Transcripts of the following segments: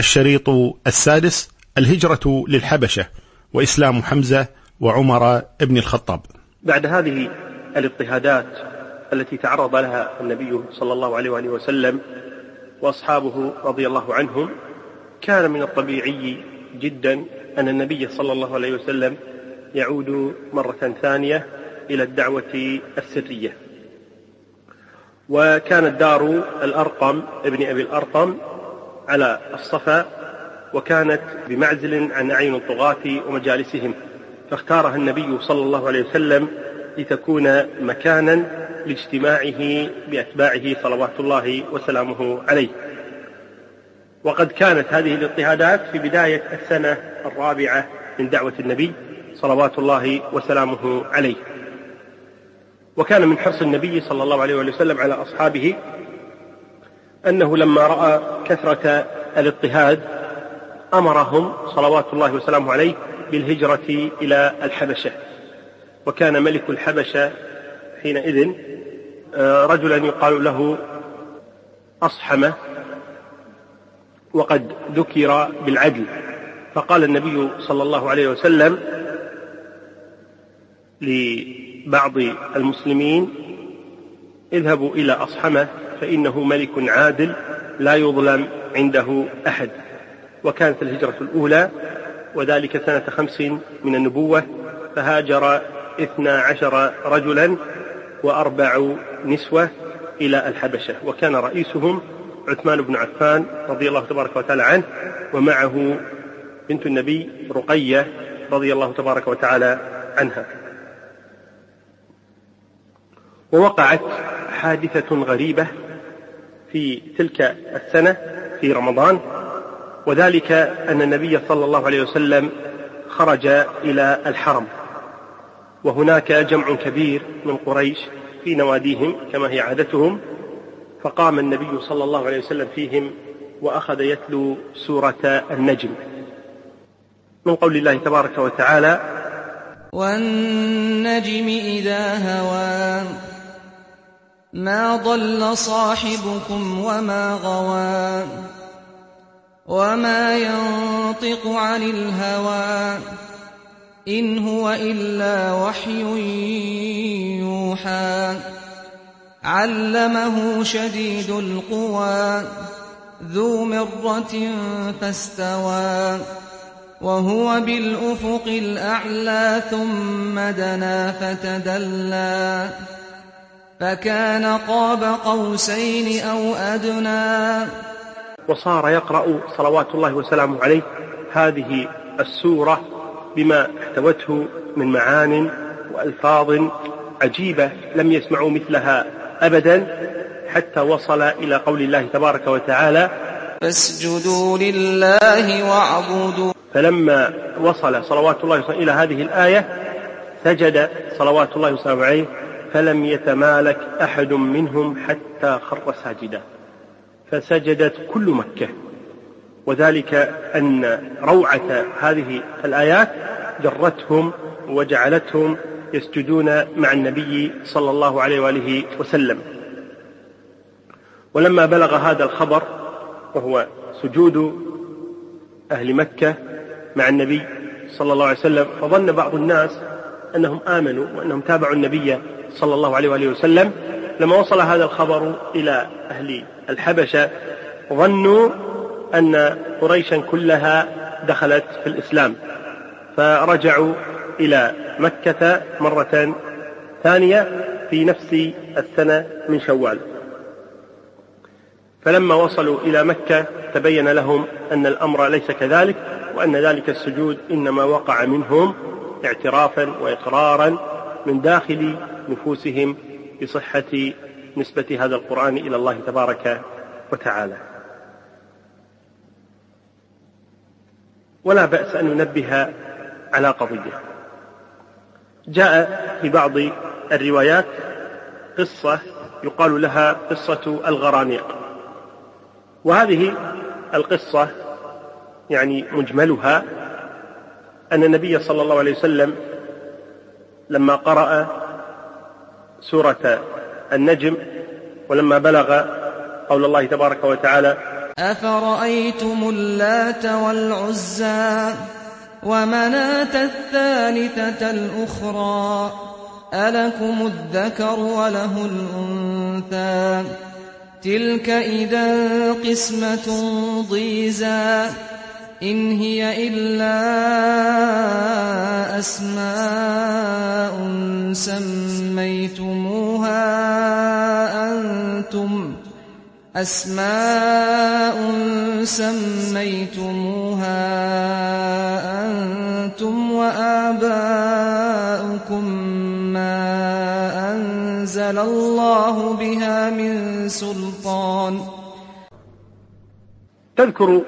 الشريط السادس الهجرة للحبشة وإسلام حمزة وعمر بن الخطاب. بعد هذه الاضطهادات التي تعرض لها النبي صلى الله عليه وآله وسلم وأصحابه رضي الله عنهم كان من الطبيعي جدا أن النبي صلى الله عليه وسلم يعود مرة ثانية إلى الدعوة السرية. وكانت دار الأرقم ابن أبي الأرقم على الصفا وكانت بمعزل عن أعين الطغاة ومجالسهم فاختارها النبي صلى الله عليه وسلم لتكون مكانا لاجتماعه بأتباعه صلوات الله وسلامه عليه. وقد كانت هذه الاضطهادات في بداية السنة الرابعة من دعوة النبي صلوات الله وسلامه عليه. وكان من حرص النبي صلى الله عليه وسلم على أصحابه أنه لما رأى كثرة الاضطهاد أمرهم صلوات الله وسلامه عليه بالهجرة إلى الحبشة. وكان ملك الحبشة حينئذ آه، رجلا يقال له أصحمة وقد ذكر بالعدل. فقال النبي صلى الله عليه وسلم لبعض المسلمين اذهبوا إلى أصحمة فإنه ملك عادل لا يظلم عنده أحد. وكانت الهجرة الأولى وذلك سنة خمس من النبوة فهاجر اثنا عشر رجلا وأربع نسوة إلى الحبشة. وكان رئيسهم عثمان بن عفان رضي الله تبارك وتعالى عنه ومعه بنت النبي رقية رضي الله تبارك وتعالى عنها. ووقعت حادثة غريبة في تلك السنة في رمضان وذلك أن النبي صلى الله عليه وسلم خرج إلى الحرم وهناك جمع كبير من قريش في نواديهم كما هي عادتهم فقام النبي صلى الله عليه وسلم فيهم وأخذ يتلو سورة النجم. من قول الله تبارك وتعالى والنجم إذا هوى. ما ضل صاحبكم وما غوى وما ينطق عن الهوى إن هو إلا وحي يوحى علمه شديد القوى ذو مرة فاستوى وهو بالأفق الأعلى ثم دنا فتدلى فكان قاب قوسين أو أدنى. وصار يقرأ صلوات الله وسلامه عليه هذه السورة بما احتوته من معان وألفاظ عجيبة لم يسمعوا مثلها أبدا حتى وصل إلى قول الله تبارك وتعالى فاسجدوا لله واعبدوا. فلما وصل صلوات الله وسلامه إلى هذه الآية سجد صلوات الله وسلامه عليه فلم يتمالك أحد منهم حتى خر ساجدا. فسجدت كل مكة. وذلك أن روعة هذه الآيات جرتهم وجعلتهم يسجدون مع النبي صلى الله عليه وآله وسلم. ولما بلغ هذا الخبر وهو سجود أهل مكة مع النبي صلى الله عليه وسلم فظن بعض الناس أنهم آمنوا وأنهم تابعوا النبي صلى الله عليه وآله وسلم لما وصل هذا الخبر إلى أهل الحبشة ظنوا أن قريشا كلها دخلت في الإسلام. فرجعوا إلى مكة مرة ثانية في نفس السنة من شوال. فلما وصلوا إلى مكة تبين لهم أن الأمر ليس كذلك وأن ذلك السجود إنما وقع منهم اعترافا وإقرارا من داخل نفوسهم بصحة نسبة هذا القرآن إلى الله تبارك وتعالى. ولا بأس أن ننبه على قضية. جاء في بعض الروايات قصة يقال لها قصة الغرانيق. وهذه القصة يعني مجملها أن النبي صلى الله عليه وسلم لما قرأ سورة النجم ولما بلغ قول الله تبارك وتعالى أفرأيتم اللات والعزى ومناة الثالثة الأخرى ألكم الذكر وله الأنثى؟ تلك إذا قسمة ضيزى إن هي إلا أسماء سميتموها أنتم أسماء سميتموها أنتم وآباؤكم ما أنزل الله بها من سلطان. تذكر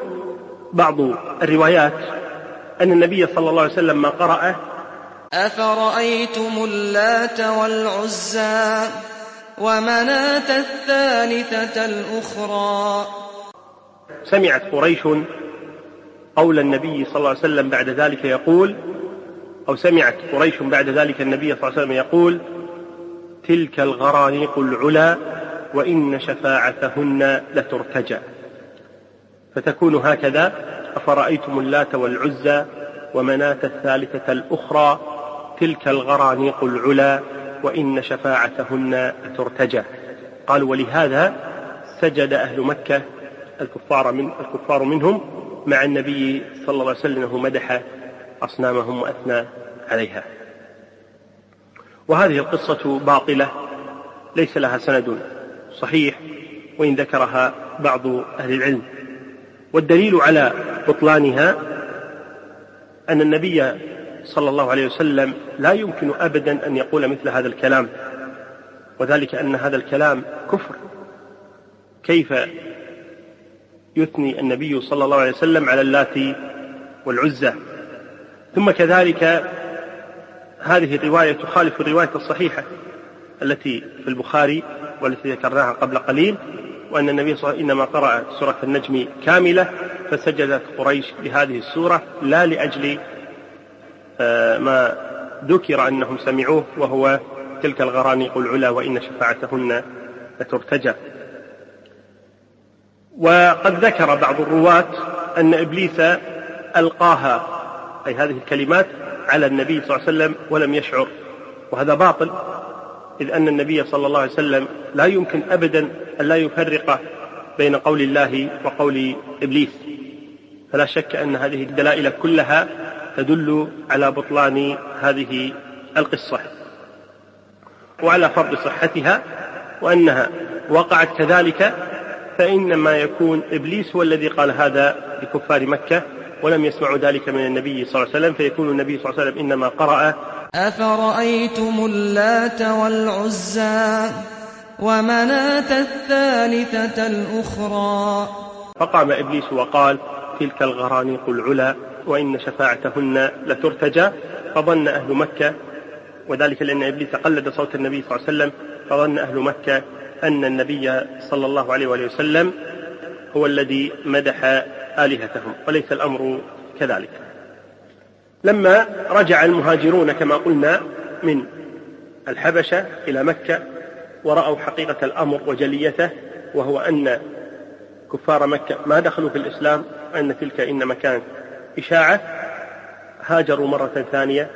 بعض الروايات أن النبي صلى الله عليه وسلم ما قرأ أفرأيتم اللات والعزى ومناة الثالثة الأخرى؟ سمعت قريش قول النبي صلى الله عليه وسلم بعد ذلك يقول أو سمعت قريش بعد ذلك النبي صلى الله عليه وسلم يقول تلك الغرانيق العلا وإن شفاعتهن لترتجى. فتكون هكذا أفرأيتم اللات والعزى ومناة الثالثة الأخرى تلك الغرانيق العلا وإن شفاعتهن ترتجى قالوا ولهذا سجد أهل مكة الكفار من الكفار منهم مع النبي صلى الله عليه وسلم مدح أصنامهم وأثنى عليها. وهذه القصة باطلة ليس لها سند صحيح وإن ذكرها بعض أهل العلم والدليل على بطلانها أن النبي صلى الله عليه وسلم لا يمكن أبدا أن يقول مثل هذا الكلام وذلك أن هذا الكلام كفر. كيف يثني النبي صلى الله عليه وسلم على اللات والعزى ثم كذلك هذه الرواية تخالف الرواية الصحيحة التي في البخاري والتي ذكرناها قبل قليل وأن النبي صلى الله عليه وسلم إنما قرأ سورة النجم كاملة فسجدت قريش بهذه السورة لا لأجل ما ذكر أنهم سمعوه وهو تلك الغرانيق العلا وإن شفاعتهن لترتجى. وقد ذكر بعض الرواة أن إبليس ألقاها أي هذه الكلمات على النبي صلى الله عليه وسلم ولم يشعر. وهذا باطل إذ أن النبي صلى الله عليه وسلم لا يمكن أبدا أن لا يفرق بين قول الله وقول إبليس. فلا شك أن هذه الدلائل كلها تدل على بطلان هذه القصة وعلى فرض صحتها وأنها وقعت كذلك فإنما يكون إبليس هو الذي قال هذا لكفار مكة ولم يسمعوا ذلك من النبي صلى الله عليه وسلم فيكون النبي صلى الله عليه وسلم إنما قرأ أفرأيتم اللات والعزى ومناة الثالثة الأخرى؟ فقام إبليس وقال تلك الغرانيق العلا وإن شفاعتهن لترتجى فظن أهل مكة وذلك لأن إبليس قلد صوت النبي صلى الله عليه وسلم فظن أهل مكة أن النبي صلى الله عليه وآله وسلم هو الذي مدح آلهتهم وليس الأمر كذلك. لما رجع المهاجرون كما قلنا من الحبشة إلى مكة ورأوا حقيقة الأمر وجليته وهو أن كفار مكة ما دخلوا في الإسلام وأن تلك إنما كانت إشاعة هاجروا مرة ثانية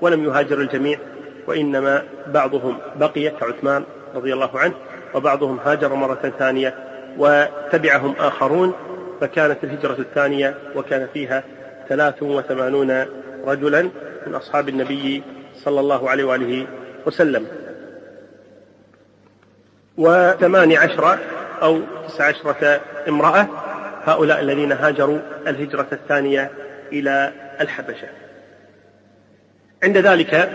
ولم يهاجر الجميع وإنما بعضهم بقي كعثمان رضي الله عنه وبعضهم هاجر مرة ثانية وتبعهم آخرون فكانت الهجرة الثانية وكان فيها ثلاث وثمانون رجلا من أصحاب النبي صلى الله عليه وآله وسلم. وثمان عشرة أو تسع عشرة امرأة هؤلاء الذين هاجروا الهجرة الثانية إلى الحبشة. عند ذلك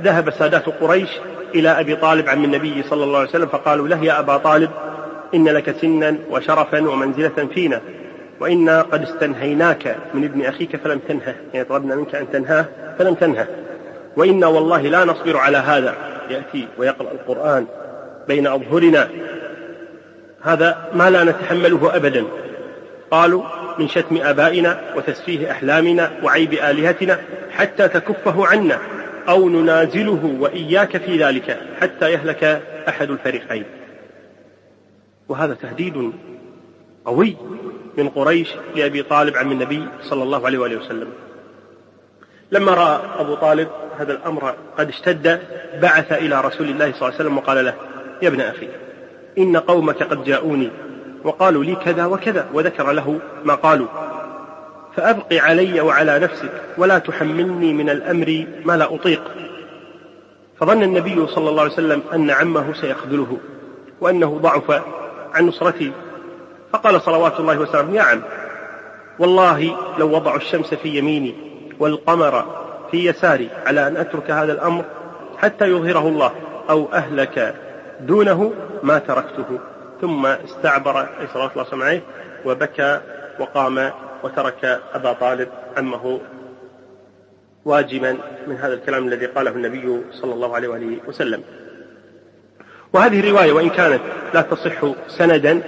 ذهب سادات قريش إلى أبي طالب عم النبي صلى الله عليه وسلم فقالوا له يا أبا طالب إن لك سنا وشرفا ومنزلة فينا وإنا قد استنهيناك من ابن أخيك فلم تنهه يعني طلبنا منك أن تنهاه فلم تنهه. وإنا والله لا نصبر على هذا. يأتي ويقرأ القرآن بين أظهرنا. هذا ما لا نتحمله أبدا. قالوا من شتم آبائنا وتسفيه أحلامنا وعيب آلهتنا حتى تكفه عنا أو ننازله وإياك في ذلك حتى يهلك أحد الفريقين. وهذا تهديد قوي من قريش لأبي طالب عم النبي صلى الله عليه وآله وسلم. لما رأى أبو طالب هذا الأمر قد اشتد بعث إلى رسول الله صلى الله عليه وسلم وقال له يا ابن أخي إن قومك قد جاءوني وقالوا لي كذا وكذا وذكر له ما قالوا. فأبق علي وعلى نفسك ولا تحملني من الأمر ما لا أطيق. فظن النبي صلى الله عليه وسلم أن عمه سيخذله وأنه ضعف عن نصرته. فقال صلوات الله وسلامه يا عم والله لو وضعوا الشمس في يميني والقمر في يساري على أن أترك هذا الأمر حتى يظهره الله أو أهلك دونه ما تركته. ثم استعبر أي صلى الله عليه وبكى وقام وترك أبا طالب عمه واجما من هذا الكلام الذي قاله النبي صلى الله عليه وآله وسلم. وهذه الرواية وإن كانت لا تصح سندا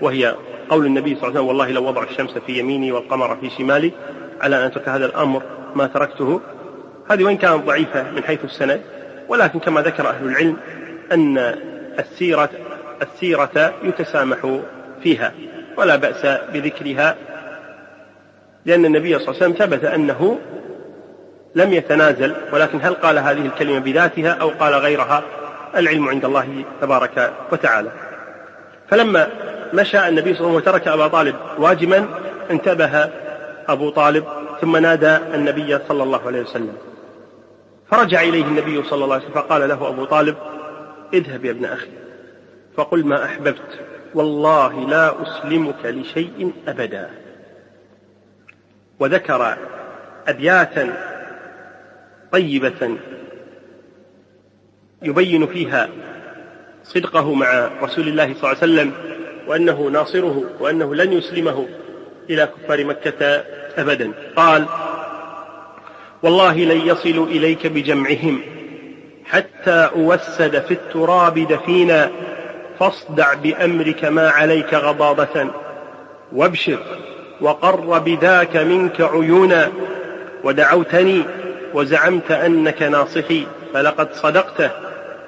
وهي قول النبي صلى الله عليه وسلم والله لو وضع الشمس في يميني والقمر في شمالي على أن أترك هذا الأمر ما تركته. هذه وإن كانت ضعيفة من حيث السند ولكن كما ذكر أهل العلم أن السيرة السيرة يتسامح فيها ولا بأس بذكرها لأن النبي صلى الله عليه وسلم ثبت أنه لم يتنازل ولكن هل قال هذه الكلمة بذاتها أو قال غيرها؟ العلم عند الله تبارك وتعالى. فلما مشى النبي صلى الله عليه وسلم وترك أبا طالب واجما انتبه أبو طالب ثم نادى النبي صلى الله عليه وسلم. فرجع إليه النبي صلى الله عليه وسلم فقال له أبو طالب اذهب يا ابن أخي. فقل ما أحببت. والله لا أسلمك لشيء أبدا. وذكر أبياتا طيبة يبين فيها صدقه مع رسول الله صلى الله عليه وسلم وأنه ناصره وأنه لن يسلمه إلى كفار مكة أبدا. قال والله لن يصلوا إليك بجمعهم حتى أوسد في التراب دفينا فاصدع بأمرك ما عليك غضاضة وابشر وقر بذاك منك عيونا. ودعوتني وزعمت أنك ناصحي فلقد صدقت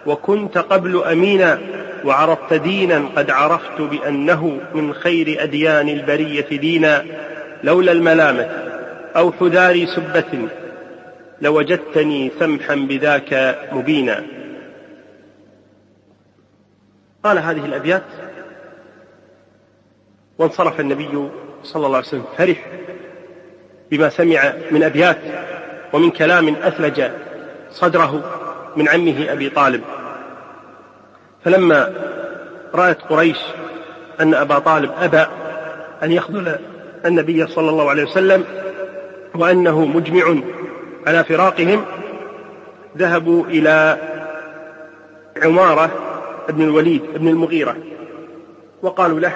وكنت قبل أمينا وعرضت دينا قد عرفت بأنه من خير أديان البرية دينا. لولا الملامة أو حذار سبة لوجدتني سمحا بذاك مبينا. قال هذه الأبيات وانصرف النبي صلى الله عليه وسلم فرح بما سمع من أبيات ومن كلام أثلج صدره من عمه أبي طالب. فلما رأت قريش أن أبا طالب أبى أن يخذل النبي صلى الله عليه وسلم وأنه مجمع على فراقهم ذهبوا إلى عمارة بن الوليد بن المغيرة. وقالوا له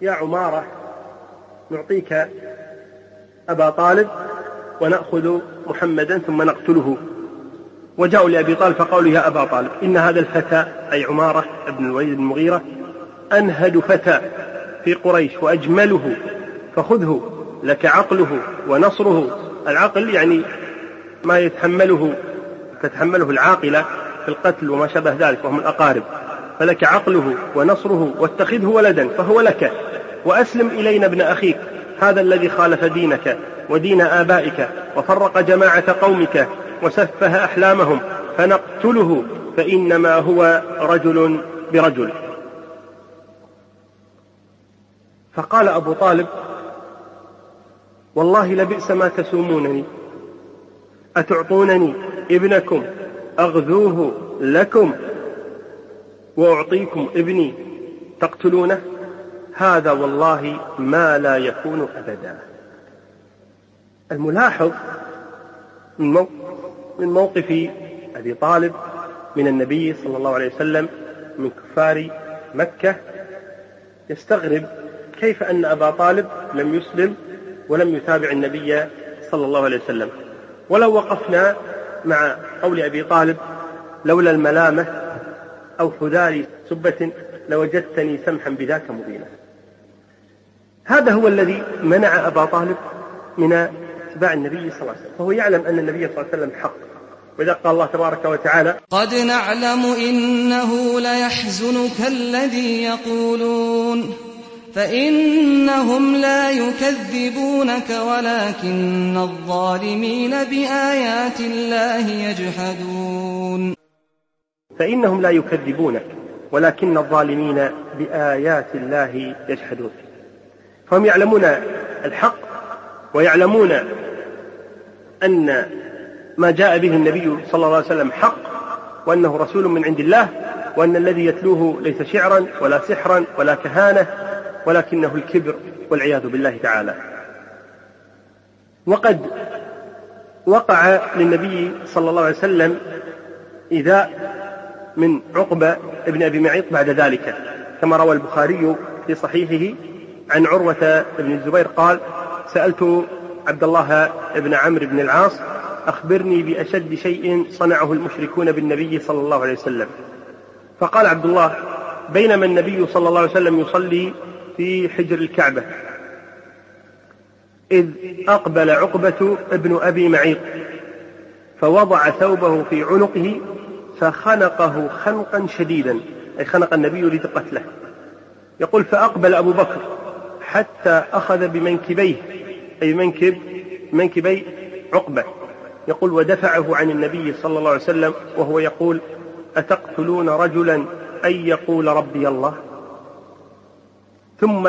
يا عمارة نعطيك أبا طالب ونأخذ محمدا ثم نقتله. وجاءوا لأبي طالب فقالوا يا أبا طالب إن هذا الفتى أي عمارة بن الوليد بن المغيرة أنهد فتى في قريش وأجمله فخذه لك عقله ونصره. العقل يعني ما يتحمله تتحمله العاقلة في القتل وما شابه ذلك وهم الأقارب. فلك عقله ونصره واتخذه ولدا فهو لك. وأسلم إلينا ابن أخيك هذا الذي خالف دينك ودين آبائك وفرق جماعة قومك وسفه أحلامهم. فنقتله فإنما هو رجل برجل. فقال أبو طالب والله لبئس ما تسومونني. أتعطونني ابنكم أغذوه لكم وأعطيكم ابني تقتلونه؟ هذا والله ما لا يكون أبدا. الملاحظ من موقف أبي طالب من النبي صلى الله عليه وسلم من كفار مكة يستغرب كيف أن أبا طالب لم يسلم ولم يتابع النبي صلى الله عليه وسلم. ولو وقفنا مع قول أبي طالب لولا الملامة أو حذار سبة لوجدتني سمحا بذاك مبينا. هذا هو الذي منع أبا طالب من اتباع النبي صلى الله عليه وسلم. فهو يعلم أن النبي صلى الله عليه وسلم حق. وإذا قال الله تبارك وتعالى قد نعلم إنه ليحزنك الذي يقولون. فإنهم لا يكذبونك ولكن الظالمين بآيات الله يجحدون. فإنهم لا يكذبونك ولكن الظالمين بآيات الله يجحدون. فهم يعلمون الحق ويعلمون أن ما جاء به النبي صلى الله عليه وسلم حق وأنه رسول من عند الله وأن الذي يتلوه ليس شعرا ولا سحرا ولا كهانة ولكنه الكبر والعياذ بالله تعالى. وقد وقع للنبي صلى الله عليه وسلم إذاء من عقبة بن أبي معيط بعد ذلك. كما روى البخاري في صحيحه عن عروة بن الزبير قال سألت عبد الله بن عمرو بن العاص أخبرني بأشد شيء صنعه المشركون بالنبي صلى الله عليه وسلم. فقال عبد الله بينما النبي صلى الله عليه وسلم يصلي في حجر الكعبة إذ أقبل عقبة ابن أبي معيط فوضع ثوبه في عنقه فخنقه خنقا شديدا أي خنق النبي يريد قتله يقول فأقبل أبو بكر حتى أخذ بمنكبيه أي منكب منكبي عقبة. يقول ودفعه عن النبي صلى الله عليه وسلم وهو يقول أتقتلون رجلا أن يقول ربي الله؟ ثم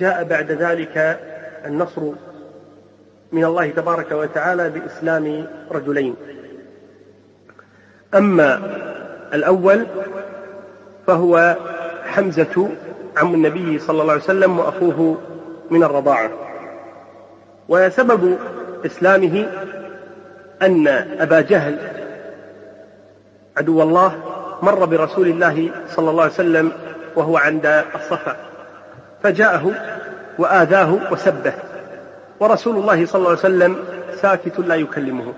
جاء بعد ذلك النصر من الله تبارك وتعالى بإسلام رجلين. أما الأول فهو حمزة عم النبي صلى الله عليه وسلم وأخوه من الرضاعة. وسبب إسلامه أن أبا جهل عدو الله مر برسول الله صلى الله عليه وسلم وهو عند الصفا. فجاءه وآذاه وسبه. ورسول الله صلى الله عليه وسلم ساكت لا يكلمه.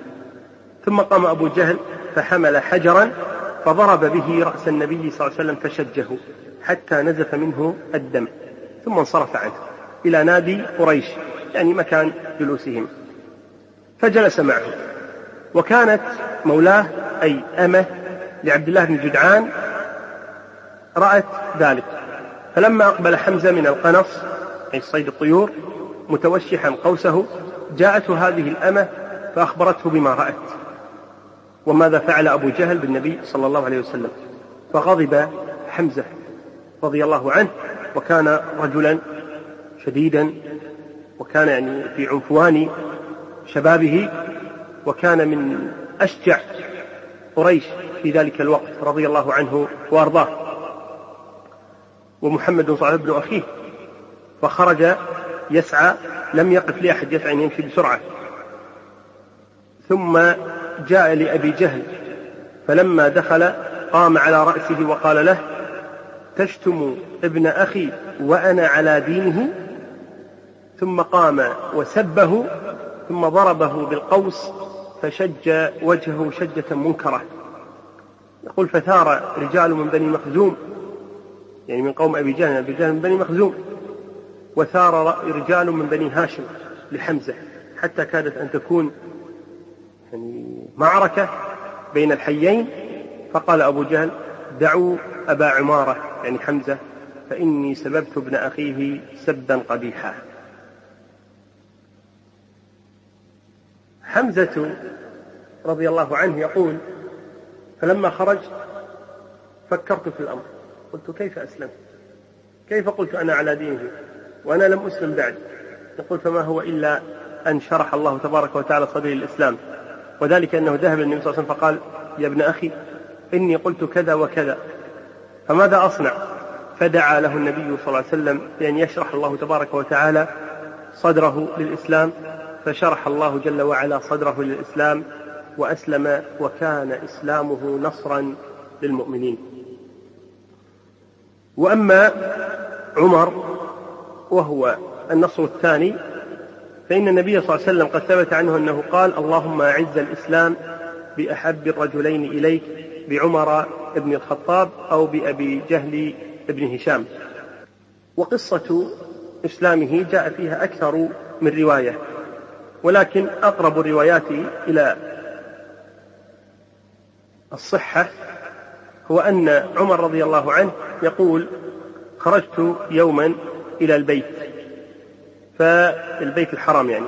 ثم قام أبو جهل فحمل حجرا فضرب به رأس النبي صلى الله عليه وسلم فشجه حتى نزف منه الدم ثم انصرف عنه إلى نادي قريش يعني مكان جلوسهم. فجلس معه. وكانت مولاه أي أمه لعبد الله بن جدعان رأت ذلك. فلما أقبل حمزة من القنص أي صيد الطيور متوشحا قوسه جاءته هذه الأمة فأخبرته بما رأت. وماذا فعل أبو جهل بالنبي صلى الله عليه وسلم؟ فغضب حمزة رضي الله عنه وكان رجلا شديدا وكان يعني في عنفوان شبابه وكان من أشجع قريش في ذلك الوقت رضي الله عنه وأرضاه. ومحمد صلى ابن أخيه. فخرج يسعى لم يقف لأحد يسعى أن يمشي بسرعة. ثم جاء لأبي جهل فلما دخل قام على رأسه وقال له تشتم ابن أخي وأنا على دينه؟ ثم قام وسبه ثم ضربه بالقوس فشج وجهه شجة منكرة. يقول فثار رجال من بني مخزوم يعني من قوم أبي جهل أبي جهل من بني مخزوم. وثار رجال من بني هاشم لحمزة حتى كادت أن تكون يعني معركة بين الحيين. فقال أبو جهل دعوا أبا عمارة يعني حمزة فإني سببت ابن أخيه سبا قبيحا. حمزة رضي الله عنه يقول فلما خرجت فكرت في الأمر. قلت كيف أسلمت كيف قلت أنا على دينه؟ وأنا لم أسلم بعد. يقول فما هو إلا أن شرح الله تبارك وتعالى صدري الإسلام. وذلك أنه ذهب للنبي صلى الله عليه وسلم فقال يا ابن أخي إني قلت كذا وكذا. فماذا أصنع؟ فدعا له النبي صلى الله عليه وسلم بأن يشرح الله تبارك وتعالى صدره للإسلام. فشرح الله جل وعلا صدره للإسلام وأسلم وكان إسلامه نصرا للمؤمنين. وأما عمر وهو النصر الثاني فإن النبي صلى الله عليه وسلم قد ثبت عنه أنه قال اللهم أعز الإسلام بأحب الرجلين إليك بعمر بن الخطاب أو بأبي جهل بن هشام. وقصة إسلامه جاء فيها أكثر من رواية ولكن أقرب الروايات إلى الصحة هو أن عمر رضي الله عنه يقول خرجت يوما إلى البيت فالبيت الحرام يعني.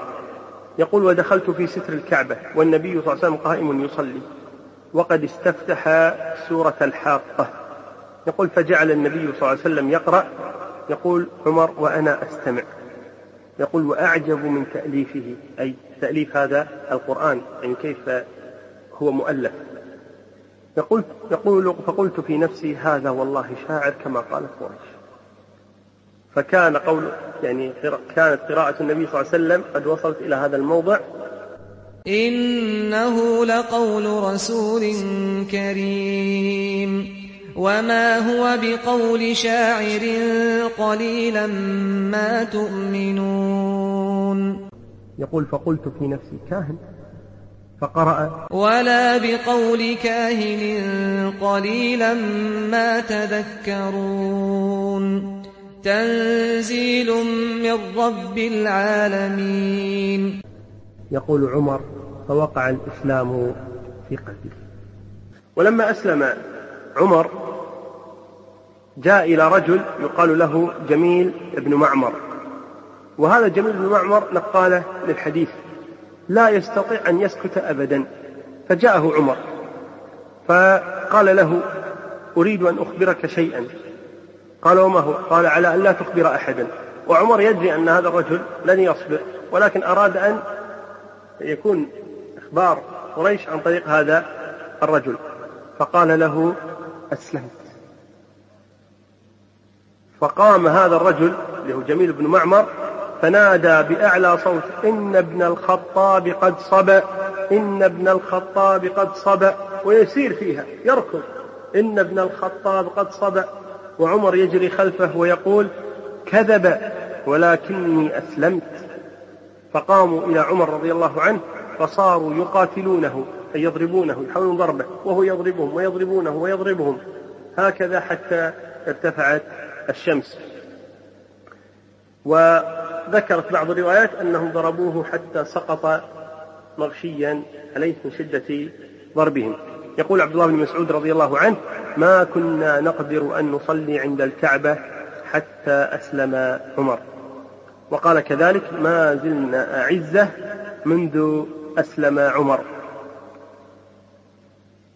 يقول ودخلت في ستر الكعبة والنبي صلى الله عليه وسلم قائم يصلي وقد استفتح سورة الحاقة. يقول فجعل النبي صلى الله عليه وسلم يقرأ يقول عمر وأنا أستمع. يقول وأعجب من تأليفه. أي تأليف هذا القرآن يعني كيف هو مؤلف. يقول يقول فقلت في نفسي هذا والله شاعر كما قالت قريش. فكان قول يعني كانت قراءة النبي صلى الله عليه وسلم قد وصلت إلى هذا الموضع. إنه لقول رسول كريم. وما هو بقول شاعر قليلا ما تؤمنون. يقول فقلت في نفسي كاهن. فقرأ. ولا بقول كاهن قليلا ما تذكرون. تنزيل من رب العالمين. يقول عمر فوقع الإسلام في قلبي ولما أسلم عمر جاء إلى رجل يقال له جميل بن معمر. وهذا جميل بن معمر نقاله للحديث. لا يستطيع أن يسكت أبدا. فجاءه عمر فقال له أريد أن أخبرك شيئا. قال وما هو؟ قال على أن لا تخبر أحدا. وعمر يدري أن هذا الرجل لن يصبر ولكن أراد أن يكون إخبار قريش عن طريق هذا الرجل. فقال له أسلمت. فقام هذا الرجل اللي هو جميل بن معمر فنادى بأعلى صوت إن ابن الخطاب قد صبأ إن ابن الخطاب قد صبأ ويسير فيها يركض إن ابن الخطاب قد صبأ. وعمر يجري خلفه ويقول كذب ولكني أسلمت. فقاموا إلى عمر رضي الله عنه فصاروا يقاتلونه أي يضربونه يحاولون ضربه وهو يضربهم ويضربونه ويضربهم. هكذا حتى ارتفعت الشمس. وذكرت بعض الروايات أنهم ضربوه حتى سقط مغشيا عليه من شدة ضربهم. يقول عبد الله بن مسعود رضي الله عنه ما كنا نقدر أن نصلي عند الكعبة حتى أسلم عمر. وقال كذلك ما زلنا أعزة منذ أسلم عمر.